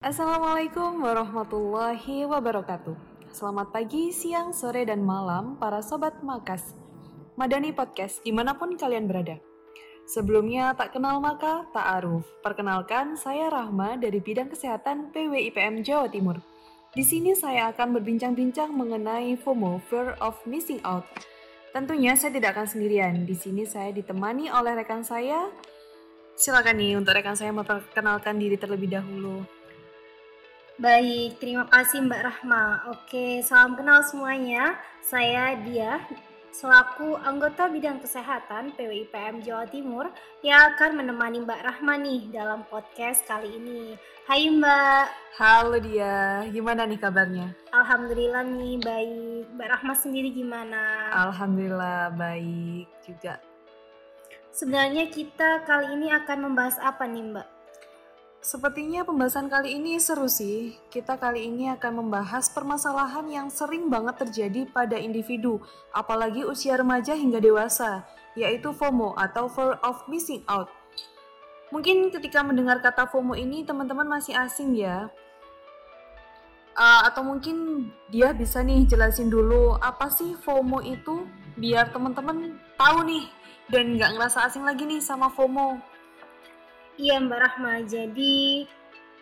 Assalamualaikum warahmatullahi wabarakatuh. Selamat pagi, siang, sore, dan malam para sobat Makas. Madani Podcast di mana pun kalian berada. Sebelumnya tak kenal maka tak aruf. Perkenalkan, saya Rahma dari bidang kesehatan PWIPM Jawa Timur. Di sini saya akan berbincang-bincang mengenai FOMO, Fear of Missing Out. Tentunya saya tidak akan sendirian. Di sini saya ditemani oleh rekan saya. Silakan nih untuk rekan saya memperkenalkan diri terlebih dahulu. Baik, terima kasih Mbak Rahma. Oke, salam kenal semuanya. Saya Dia, selaku anggota bidang kesehatan PWIPM Jawa Timur yang akan menemani Mbak Rahma nih dalam podcast kali ini. Hai Mbak. Halo Dia, gimana nih kabarnya? Alhamdulillah nih baik. Mbak Rahma sendiri gimana? Alhamdulillah baik juga. Sebenarnya kita kali ini akan membahas apa nih Mbak? Sepertinya pembahasan kali ini seru sih. Kita kali ini akan membahas permasalahan yang sering banget terjadi pada individu, apalagi usia remaja hingga dewasa, yaitu FOMO atau Fear of Missing Out. Mungkin ketika mendengar kata FOMO ini teman-teman masih asing ya. Uh, atau mungkin dia bisa nih jelasin dulu apa sih FOMO itu biar teman-teman tahu nih dan nggak ngerasa asing lagi nih sama FOMO. Iya Mbak Rahma, jadi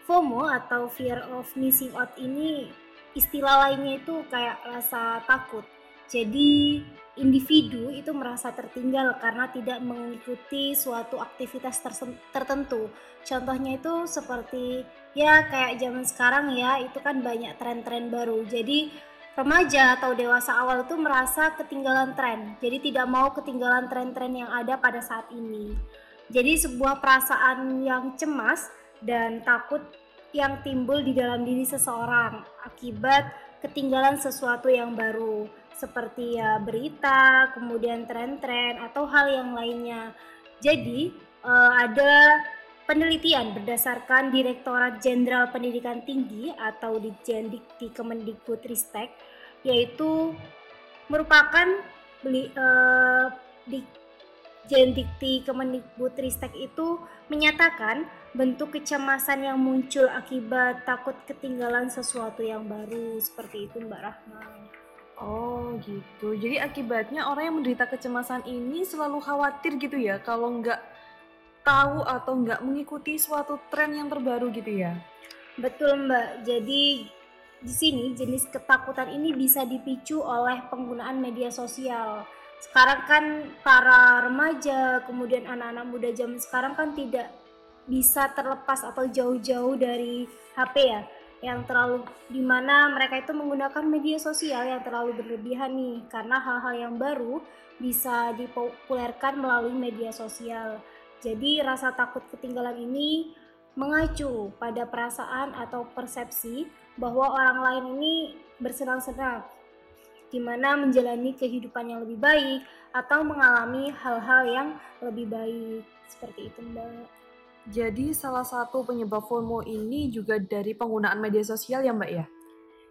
FOMO atau fear of missing out ini istilah lainnya itu kayak rasa takut. Jadi individu itu merasa tertinggal karena tidak mengikuti suatu aktivitas tertentu. Contohnya itu seperti ya kayak zaman sekarang ya, itu kan banyak tren-tren baru. Jadi remaja atau dewasa awal itu merasa ketinggalan tren. Jadi tidak mau ketinggalan tren-tren yang ada pada saat ini. Jadi sebuah perasaan yang cemas dan takut yang timbul di dalam diri seseorang akibat ketinggalan sesuatu yang baru seperti ya berita, kemudian tren-tren atau hal yang lainnya. Jadi uh, ada penelitian berdasarkan Direktorat Jenderal Pendidikan Tinggi atau di Jendikti Kemendikbudristek yaitu merupakan beli, uh, di, Jendikti Kemendikbudristek itu menyatakan bentuk kecemasan yang muncul akibat takut ketinggalan sesuatu yang baru seperti itu Mbak Rahma. Oh gitu. Jadi akibatnya orang yang menderita kecemasan ini selalu khawatir gitu ya kalau nggak tahu atau nggak mengikuti suatu tren yang terbaru gitu ya. Betul Mbak. Jadi di sini jenis ketakutan ini bisa dipicu oleh penggunaan media sosial sekarang kan para remaja kemudian anak-anak muda zaman sekarang kan tidak bisa terlepas atau jauh-jauh dari HP ya yang terlalu di mana mereka itu menggunakan media sosial yang terlalu berlebihan nih karena hal-hal yang baru bisa dipopulerkan melalui media sosial. Jadi rasa takut ketinggalan ini mengacu pada perasaan atau persepsi bahwa orang lain ini bersenang-senang gimana menjalani kehidupan yang lebih baik atau mengalami hal-hal yang lebih baik seperti itu mbak. Jadi salah satu penyebab FOMO ini juga dari penggunaan media sosial ya mbak ya?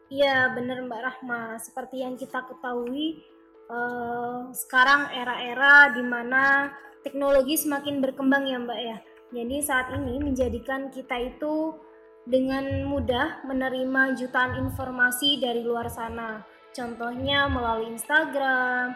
Iya benar mbak Rahma. Seperti yang kita ketahui uh, sekarang era-era di mana teknologi semakin berkembang ya mbak ya. Jadi saat ini menjadikan kita itu dengan mudah menerima jutaan informasi dari luar sana Contohnya melalui Instagram,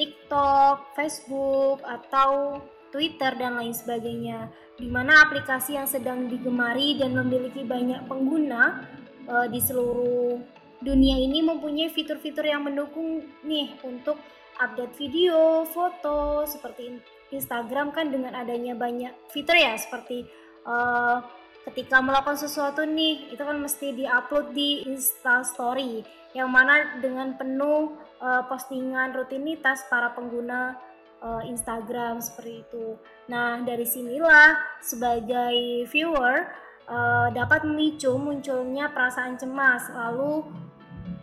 TikTok, Facebook, atau Twitter dan lain sebagainya. Di mana aplikasi yang sedang digemari dan memiliki banyak pengguna uh, di seluruh dunia ini mempunyai fitur-fitur yang mendukung nih untuk update video, foto seperti Instagram kan dengan adanya banyak fitur ya seperti uh, ketika melakukan sesuatu nih itu kan mesti diupload di Insta Story yang mana dengan penuh uh, postingan rutinitas para pengguna uh, Instagram seperti itu. Nah, dari sinilah sebagai viewer uh, dapat memicu munculnya perasaan cemas. Lalu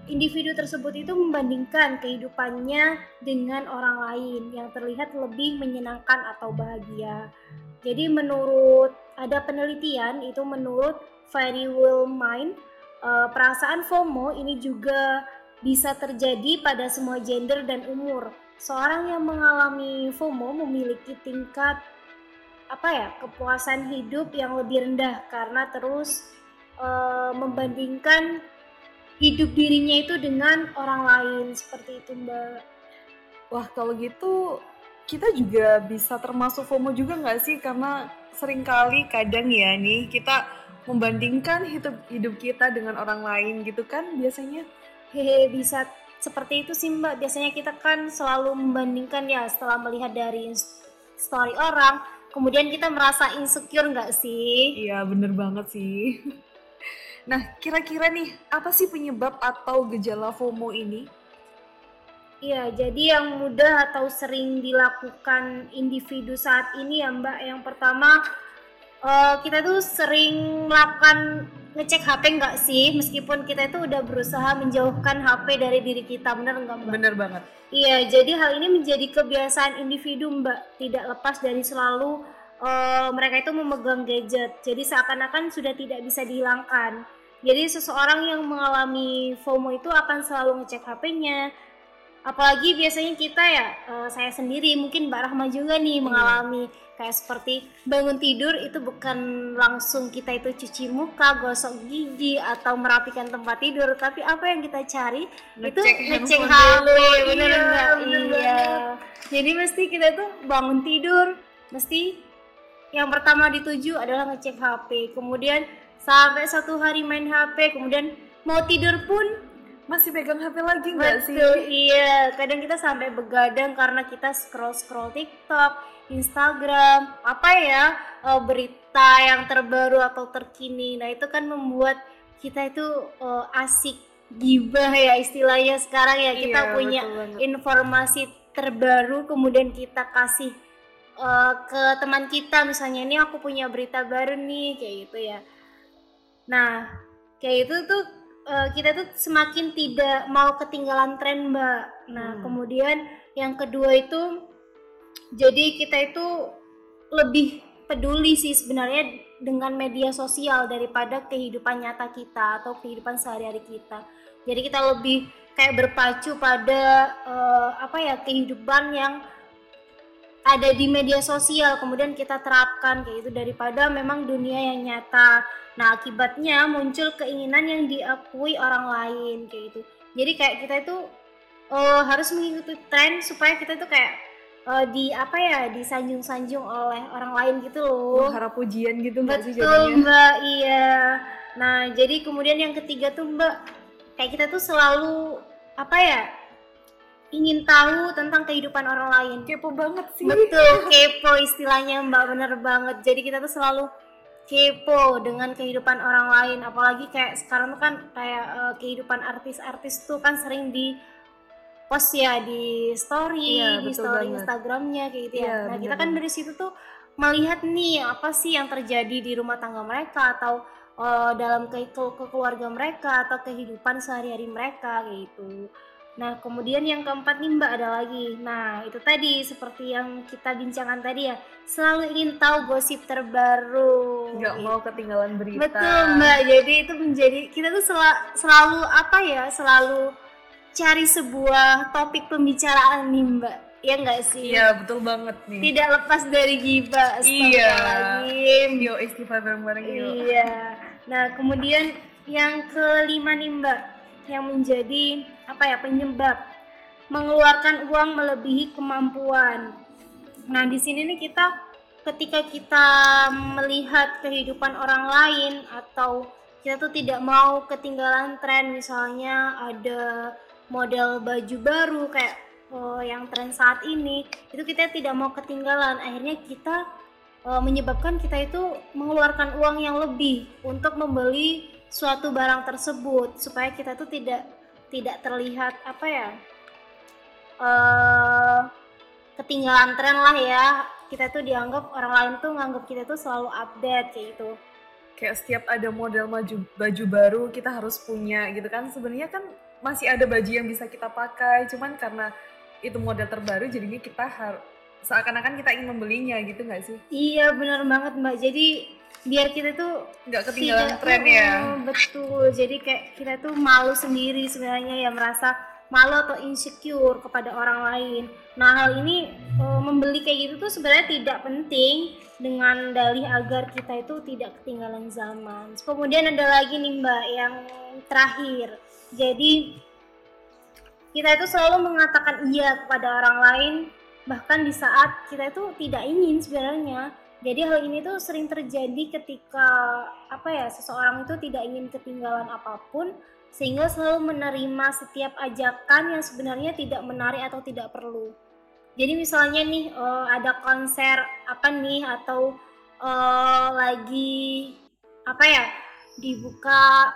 individu tersebut itu membandingkan kehidupannya dengan orang lain yang terlihat lebih menyenangkan atau bahagia. Jadi menurut ada penelitian itu menurut Very Will Mind uh, perasaan FOMO ini juga bisa terjadi pada semua gender dan umur. Seorang yang mengalami FOMO memiliki tingkat apa ya kepuasan hidup yang lebih rendah karena terus uh, membandingkan hidup dirinya itu dengan orang lain seperti itu mbak. Wah kalau gitu kita juga bisa termasuk FOMO juga nggak sih karena sering kali kadang ya nih kita membandingkan hidup hidup kita dengan orang lain gitu kan biasanya. Hehe bisa seperti itu sih mbak. Biasanya kita kan selalu membandingkan ya setelah melihat dari story orang kemudian kita merasa insecure nggak sih? Iya bener banget sih. Nah kira-kira nih apa sih penyebab atau gejala FOMO ini Iya, jadi yang mudah atau sering dilakukan individu saat ini ya Mbak, yang pertama uh, kita tuh sering melakukan ngecek HP nggak sih meskipun kita itu udah berusaha menjauhkan HP dari diri kita bener nggak mbak? Bener banget. Iya jadi hal ini menjadi kebiasaan individu mbak tidak lepas dari selalu uh, mereka itu memegang gadget jadi seakan-akan sudah tidak bisa dihilangkan. Jadi seseorang yang mengalami FOMO itu akan selalu ngecek HP-nya, apalagi biasanya kita ya uh, saya sendiri mungkin Mbak Rahma juga nih hmm. mengalami kayak seperti bangun tidur itu bukan langsung kita itu cuci muka, gosok gigi atau merapikan tempat tidur, tapi apa yang kita cari ngecek itu ngecek HP, bener iya, enggak? Iya. Jadi mesti kita tuh bangun tidur, mesti yang pertama dituju adalah ngecek HP, kemudian sampai satu hari main HP, kemudian mau tidur pun masih pegang HP lagi nggak sih? Iya, kadang kita sampai begadang karena kita scroll scroll TikTok, Instagram, apa ya uh, berita yang terbaru atau terkini. Nah itu kan membuat kita itu uh, asik gibah ya istilahnya sekarang ya kita iya, punya informasi terbaru kemudian kita kasih uh, ke teman kita misalnya ini aku punya berita baru nih kayak gitu ya. Nah kayak itu tuh uh, kita tuh semakin tidak mau ketinggalan tren mbak. Nah hmm. kemudian yang kedua itu jadi kita itu lebih peduli sih sebenarnya dengan media sosial daripada kehidupan nyata kita atau kehidupan sehari-hari kita. Jadi kita lebih kayak berpacu pada uh, apa ya kehidupan yang ada di media sosial kemudian kita terapkan kayak itu daripada memang dunia yang nyata. Nah akibatnya muncul keinginan yang diakui orang lain kayak itu jadi kayak kita itu uh, harus mengikuti tren supaya kita itu kayak uh, di apa ya disanjung-sanjung oleh orang lain gitu loh. Harap pujian gitu mbak sih jadinya? Mbak iya. Nah jadi kemudian yang ketiga tuh mbak kayak kita tuh selalu apa ya ingin tahu tentang kehidupan orang lain. Kepo banget sih. Betul, kepo istilahnya Mbak bener banget. Jadi kita tuh selalu kepo dengan kehidupan orang lain. Apalagi kayak sekarang tuh kan kayak uh, kehidupan artis-artis tuh kan sering di post ya di story, iya, di story banget. Instagramnya kayak gitu ya. Iya, nah kita kan dari situ tuh melihat nih apa sih yang terjadi di rumah tangga mereka atau uh, dalam ke, ke, ke keluarga mereka atau kehidupan sehari-hari mereka gitu. Nah, kemudian yang keempat nih Mbak ada lagi. Nah, itu tadi seperti yang kita bincangkan tadi ya, selalu ingin tahu gosip terbaru. Gak mau ketinggalan berita. Betul Mbak, jadi itu menjadi kita tuh sel selalu apa ya, selalu cari sebuah topik pembicaraan nih Mbak. Ya enggak sih? Iya, betul banget nih. Tidak lepas dari gibah. Iya. Yo istighfar bareng-bareng Iya. Nah, kemudian yang kelima nih Mbak, yang menjadi apa ya penyebab mengeluarkan uang melebihi kemampuan. Nah, di sini nih kita ketika kita melihat kehidupan orang lain atau kita tuh tidak mau ketinggalan tren misalnya ada model baju baru kayak oh, yang tren saat ini itu kita tidak mau ketinggalan akhirnya kita oh, menyebabkan kita itu mengeluarkan uang yang lebih untuk membeli suatu barang tersebut supaya kita tuh tidak tidak terlihat apa ya uh, ketinggalan tren lah ya. Kita tuh dianggap orang lain tuh nganggap kita tuh selalu update kayak gitu. Kayak setiap ada model maju baju baru kita harus punya gitu kan. Sebenarnya kan masih ada baju yang bisa kita pakai cuman karena itu model terbaru jadinya kita harus seakan-akan kita ingin membelinya gitu nggak sih iya benar banget mbak jadi biar kita tuh nggak ketinggalan tren ya betul jadi kayak kita tuh malu sendiri sebenarnya ya merasa malu atau insecure kepada orang lain. Nah hal ini e, membeli kayak gitu tuh sebenarnya tidak penting dengan dalih agar kita itu tidak ketinggalan zaman. Kemudian ada lagi nih mbak yang terakhir. Jadi kita itu selalu mengatakan iya kepada orang lain bahkan di saat kita itu tidak ingin sebenarnya. Jadi hal ini tuh sering terjadi ketika apa ya seseorang itu tidak ingin ketinggalan apa pun sehingga selalu menerima setiap ajakan yang sebenarnya tidak menarik atau tidak perlu. Jadi misalnya nih uh, ada konser apa nih atau uh, lagi apa ya dibuka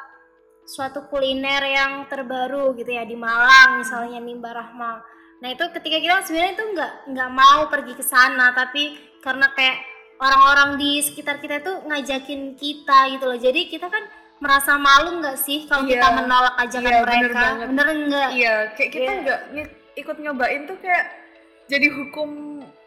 suatu kuliner yang terbaru gitu ya di Malang misalnya nih Mbak Rahma. Nah itu ketika kita sebenarnya itu nggak nggak mau pergi ke sana tapi karena kayak orang-orang di sekitar kita itu ngajakin kita gitu loh. Jadi kita kan merasa malu nggak sih kalau yeah. kita menolak ajakan yeah, mereka bener, bener nggak iya yeah, kayak kita iya. nggak yeah. ikut nyobain tuh kayak jadi hukum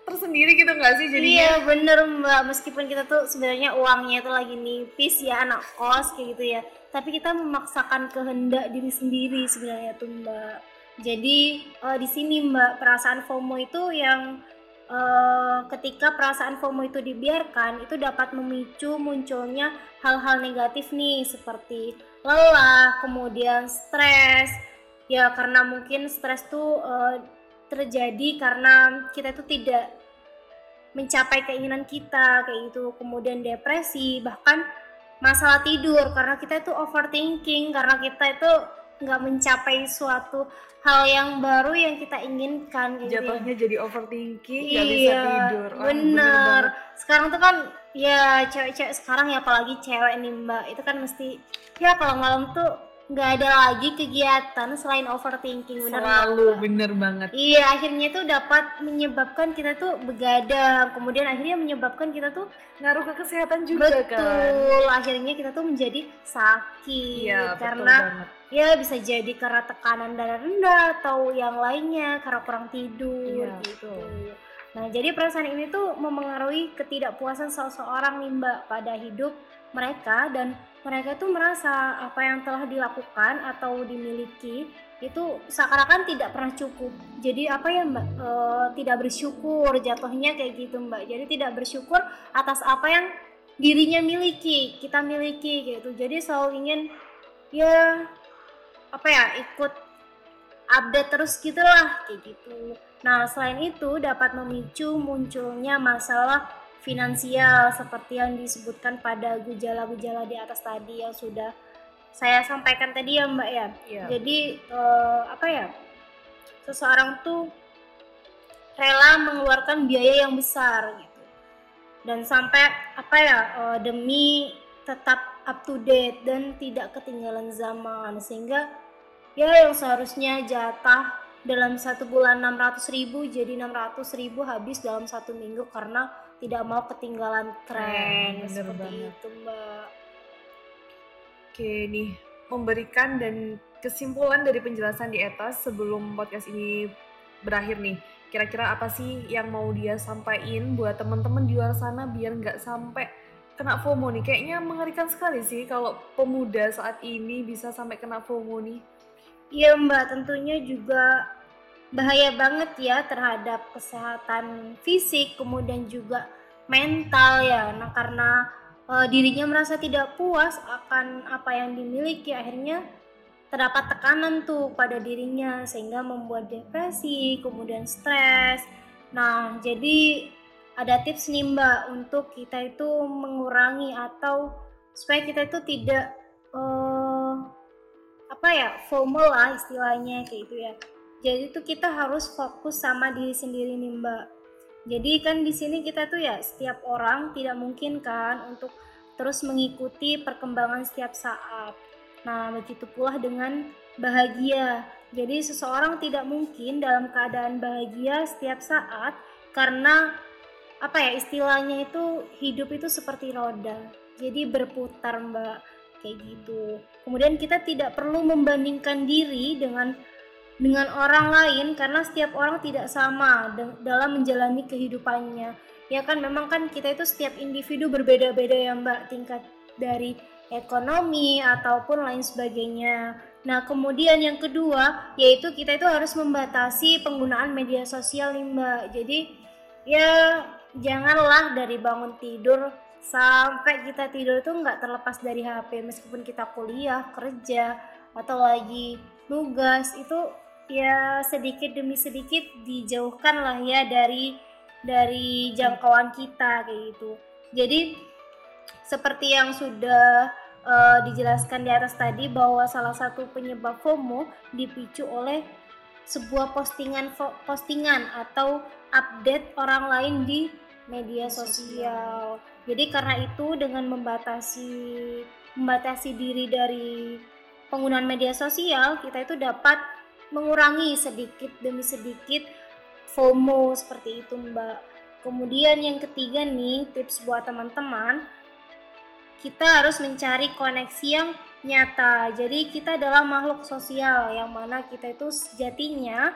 tersendiri gitu nggak sih jadi iya bener mbak meskipun kita tuh sebenarnya uangnya itu lagi nipis ya anak kos kayak gitu ya tapi kita memaksakan kehendak diri sendiri sebenarnya tuh mbak jadi uh, di sini mbak perasaan FOMO itu yang uh, ketika perasaan FOMO itu dibiarkan itu dapat memicu munculnya hal-hal negatif nih seperti lelah, kemudian stres. Ya karena mungkin stres tuh uh, terjadi karena kita itu tidak mencapai keinginan kita kayak gitu. Kemudian depresi, bahkan masalah tidur karena kita itu overthinking karena kita itu nggak mencapai suatu hal yang baru yang kita inginkan gitu jatuhnya jadi overthinking nggak iya, bisa tidur. Oh, bener. sekarang tuh kan ya cewek-cewek sekarang ya apalagi cewek nih mbak. Itu kan mesti ya kalau malam tuh nggak ada lagi kegiatan selain overthinking bener selalu gak? bener banget. Iya akhirnya itu dapat menyebabkan kita tuh begadang. Kemudian akhirnya menyebabkan kita tuh ngaruh ke kesehatan juga betul, kan? Betul akhirnya kita tuh menjadi sakit. Iya, karena ya bisa jadi karena tekanan darah rendah atau yang lainnya karena kurang tidur iya, gitu. betul. Nah, jadi perasaan ini tuh memengaruhi ketidakpuasan seseorang nih Mbak pada hidup mereka dan mereka tuh merasa apa yang telah dilakukan atau dimiliki itu seakan-akan tidak pernah cukup. Jadi apa ya Mbak e, tidak bersyukur jatuhnya kayak gitu Mbak. Jadi tidak bersyukur atas apa yang dirinya miliki, kita miliki gitu. Jadi selalu ingin ya apa ya ikut update terus gitulah kayak gitu. Nah, selain itu dapat memicu munculnya masalah finansial seperti yang disebutkan pada gejala-gejala di atas tadi yang sudah saya sampaikan tadi ya Mbak ya. Yeah. Jadi uh, apa ya? Seseorang tuh rela mengeluarkan biaya yang besar gitu. Dan sampai apa ya? Uh, demi tetap up to date dan tidak ketinggalan zaman sehingga ya yang seharusnya jatah dalam satu bulan 600 ribu jadi 600 ribu habis dalam satu minggu karena tidak mau ketinggalan tren. Seperti banget. itu mbak. Oke nih. Memberikan dan kesimpulan dari penjelasan di atas sebelum podcast ini berakhir nih. Kira-kira apa sih yang mau dia sampaikan buat teman-teman di luar sana biar nggak sampai kena FOMO nih? Kayaknya mengerikan sekali sih kalau pemuda saat ini bisa sampai kena FOMO nih. Iya Mbak, tentunya juga bahaya banget ya terhadap kesehatan fisik, kemudian juga mental ya. Nah, karena e, dirinya merasa tidak puas akan apa yang dimiliki, akhirnya terdapat tekanan tuh pada dirinya sehingga membuat depresi, kemudian stres. Nah, jadi ada tips nih Mbak untuk kita itu mengurangi atau supaya kita itu tidak uh, apa ya FOMO lah istilahnya kayak gitu ya jadi tuh kita harus fokus sama diri sendiri nih mbak. Jadi kan di sini kita tuh ya setiap orang tidak mungkin kan untuk terus mengikuti perkembangan setiap saat. Nah begitu pula dengan bahagia. Jadi seseorang tidak mungkin dalam keadaan bahagia setiap saat karena apa ya istilahnya itu hidup itu seperti roda. Jadi berputar mbak. Kayak gitu. Kemudian kita tidak perlu membandingkan diri dengan dengan orang lain karena setiap orang tidak sama dalam menjalani kehidupannya. Ya kan memang kan kita itu setiap individu berbeda-beda ya Mbak tingkat dari ekonomi ataupun lain sebagainya. Nah, kemudian yang kedua yaitu kita itu harus membatasi penggunaan media sosial nih Mbak. Jadi ya janganlah dari bangun tidur sampai kita tidur itu nggak terlepas dari HP meskipun kita kuliah, kerja atau lagi nugas itu ya sedikit demi sedikit dijauhkan lah ya dari dari jangkauan kita kayak gitu. Jadi seperti yang sudah uh, dijelaskan di atas tadi bahwa salah satu penyebab FOMO dipicu oleh sebuah postingan postingan atau update orang lain di media sosial. Jadi karena itu dengan membatasi membatasi diri dari penggunaan media sosial, kita itu dapat mengurangi sedikit demi sedikit FOMO seperti itu, Mbak. Kemudian yang ketiga nih, tips buat teman-teman, kita harus mencari koneksi yang nyata. Jadi kita adalah makhluk sosial yang mana kita itu sejatinya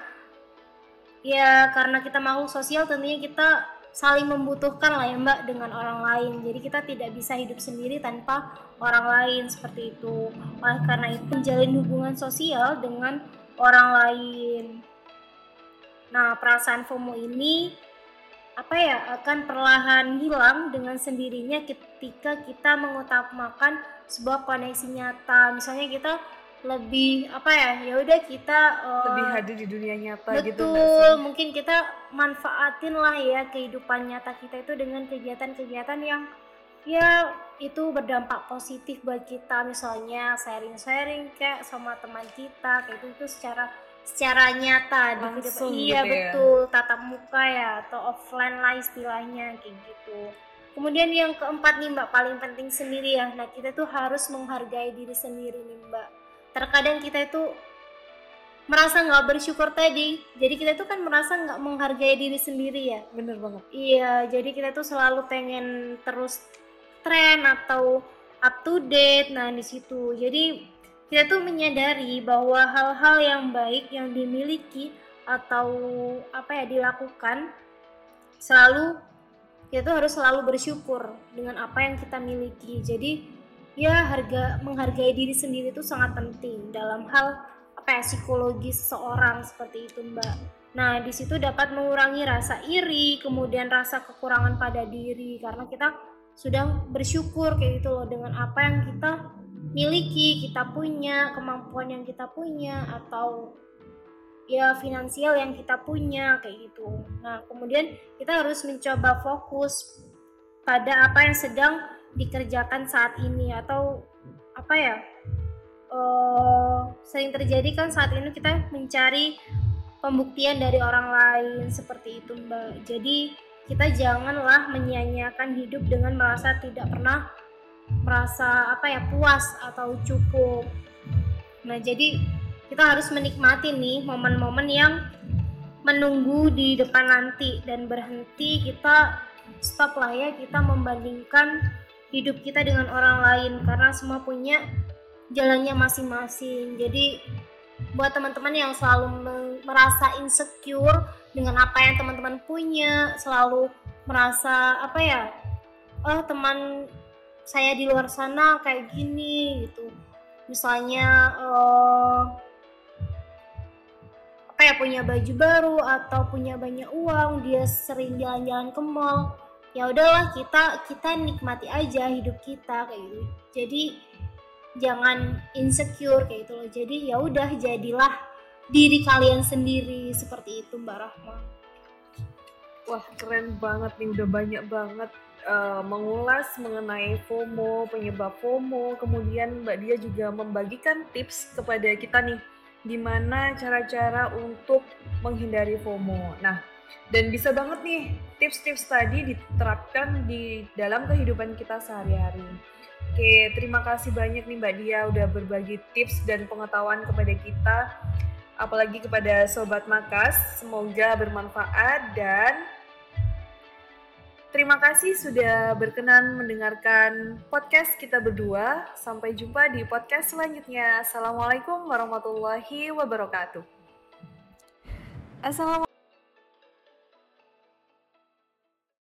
ya karena kita makhluk sosial tentunya kita saling membutuhkan lah ya Mbak dengan orang lain. Jadi kita tidak bisa hidup sendiri tanpa orang lain seperti itu. Oleh karena itu menjalin hubungan sosial dengan orang lain. Nah, perasaan FOMO ini apa ya akan perlahan hilang dengan sendirinya ketika kita mengutamakan sebuah koneksi nyata misalnya kita lebih apa ya ya udah kita uh, lebih hadir di dunia nyata gitu betul mungkin kita manfaatin lah ya kehidupan nyata kita itu dengan kegiatan-kegiatan yang ya itu berdampak positif buat kita. Misalnya sharing-sharing kayak sama teman kita kayak itu itu secara secara nyata Langsung di iya gitu ya. betul. Tatap muka ya atau offline lah istilahnya kayak gitu. Kemudian yang keempat nih mbak paling penting sendiri ya. Nah kita tuh harus menghargai diri sendiri nih mbak. Terkadang kita itu merasa nggak bersyukur tadi. Jadi kita tuh kan merasa nggak menghargai diri sendiri ya. Bener banget. Iya jadi kita tuh selalu pengen terus tren atau up to date nah di situ. Jadi kita tuh menyadari bahwa hal-hal yang baik yang dimiliki atau apa ya dilakukan selalu kita tuh harus selalu bersyukur dengan apa yang kita miliki. Jadi ya harga menghargai diri sendiri itu sangat penting dalam hal apa ya psikologis seorang seperti itu mbak. Nah di situ dapat mengurangi rasa iri kemudian rasa kekurangan pada diri karena kita sudah bersyukur kayak gitu loh dengan apa yang kita miliki, kita punya, kemampuan yang kita punya atau ya finansial yang kita punya kayak gitu. Nah, kemudian kita harus mencoba fokus pada apa yang sedang dikerjakan saat ini atau apa ya? Uh, sering terjadi kan saat ini kita mencari pembuktian dari orang lain seperti itu, Mbak. Jadi kita janganlah menyia-nyiakan hidup dengan merasa tidak pernah merasa apa ya puas atau cukup. Nah, jadi kita harus menikmati nih momen-momen yang menunggu di depan nanti dan berhenti kita stop lah ya kita membandingkan hidup kita dengan orang lain karena semua punya jalannya masing-masing. Jadi buat teman-teman yang selalu merasa insecure dengan apa yang teman-teman punya, selalu merasa apa ya, oh teman saya di luar sana kayak gini gitu. Misalnya uh, apa ya punya baju baru atau punya banyak uang dia sering jalan-jalan ke mall ya udahlah kita kita nikmati aja hidup kita kayak gitu. Jadi jangan insecure kayak gitu loh jadi ya udah jadilah diri kalian sendiri seperti itu Mbak Rahma wah keren banget nih udah banyak banget uh, mengulas mengenai FOMO, penyebab FOMO, kemudian Mbak Dia juga membagikan tips kepada kita nih, gimana cara-cara untuk menghindari FOMO. Nah, dan bisa banget nih tips-tips tadi diterapkan di dalam kehidupan kita sehari-hari. Oke, terima kasih banyak nih Mbak Dia udah berbagi tips dan pengetahuan kepada kita, apalagi kepada Sobat Makas. Semoga bermanfaat dan Terima kasih sudah berkenan mendengarkan podcast kita berdua. Sampai jumpa di podcast selanjutnya. Assalamualaikum warahmatullahi wabarakatuh. Assalamualaikum.